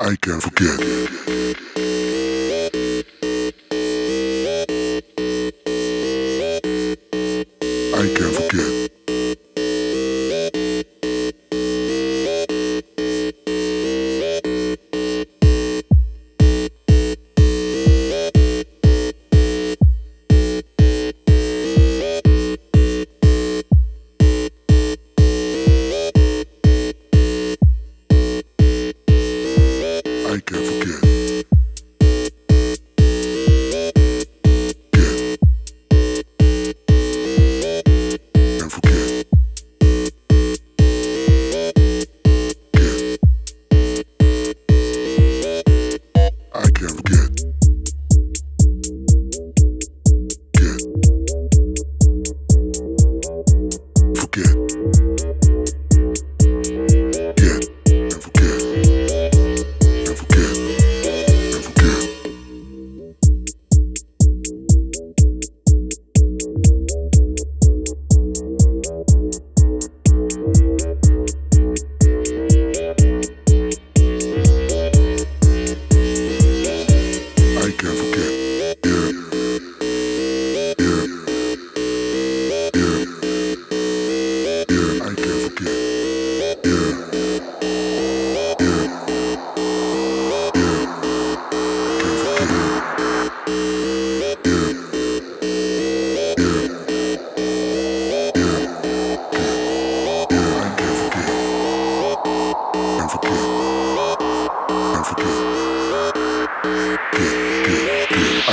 I can't forget.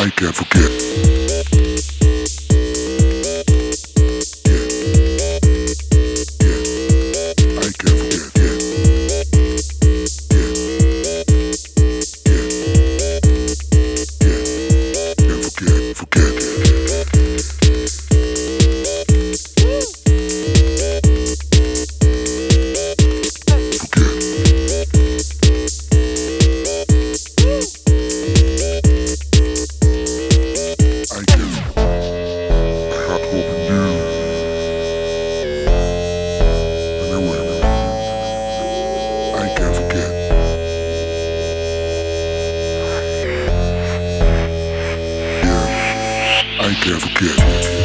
I can't forget. forget it. ever forget.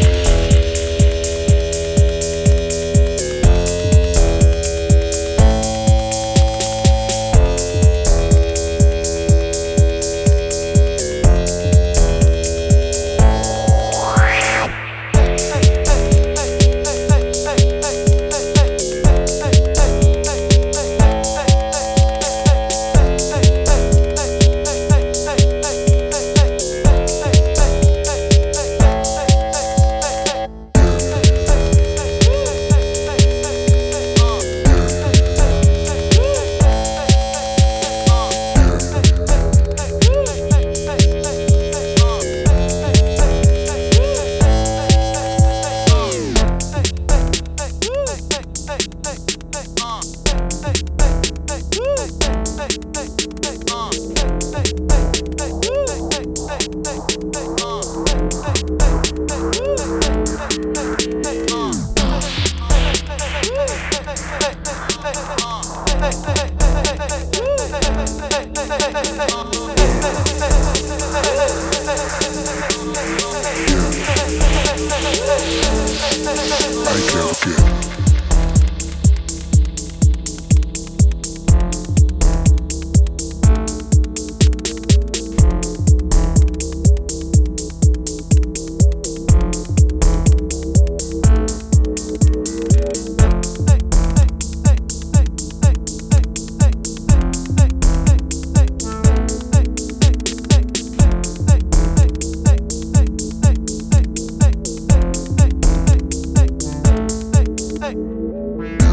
Thank you.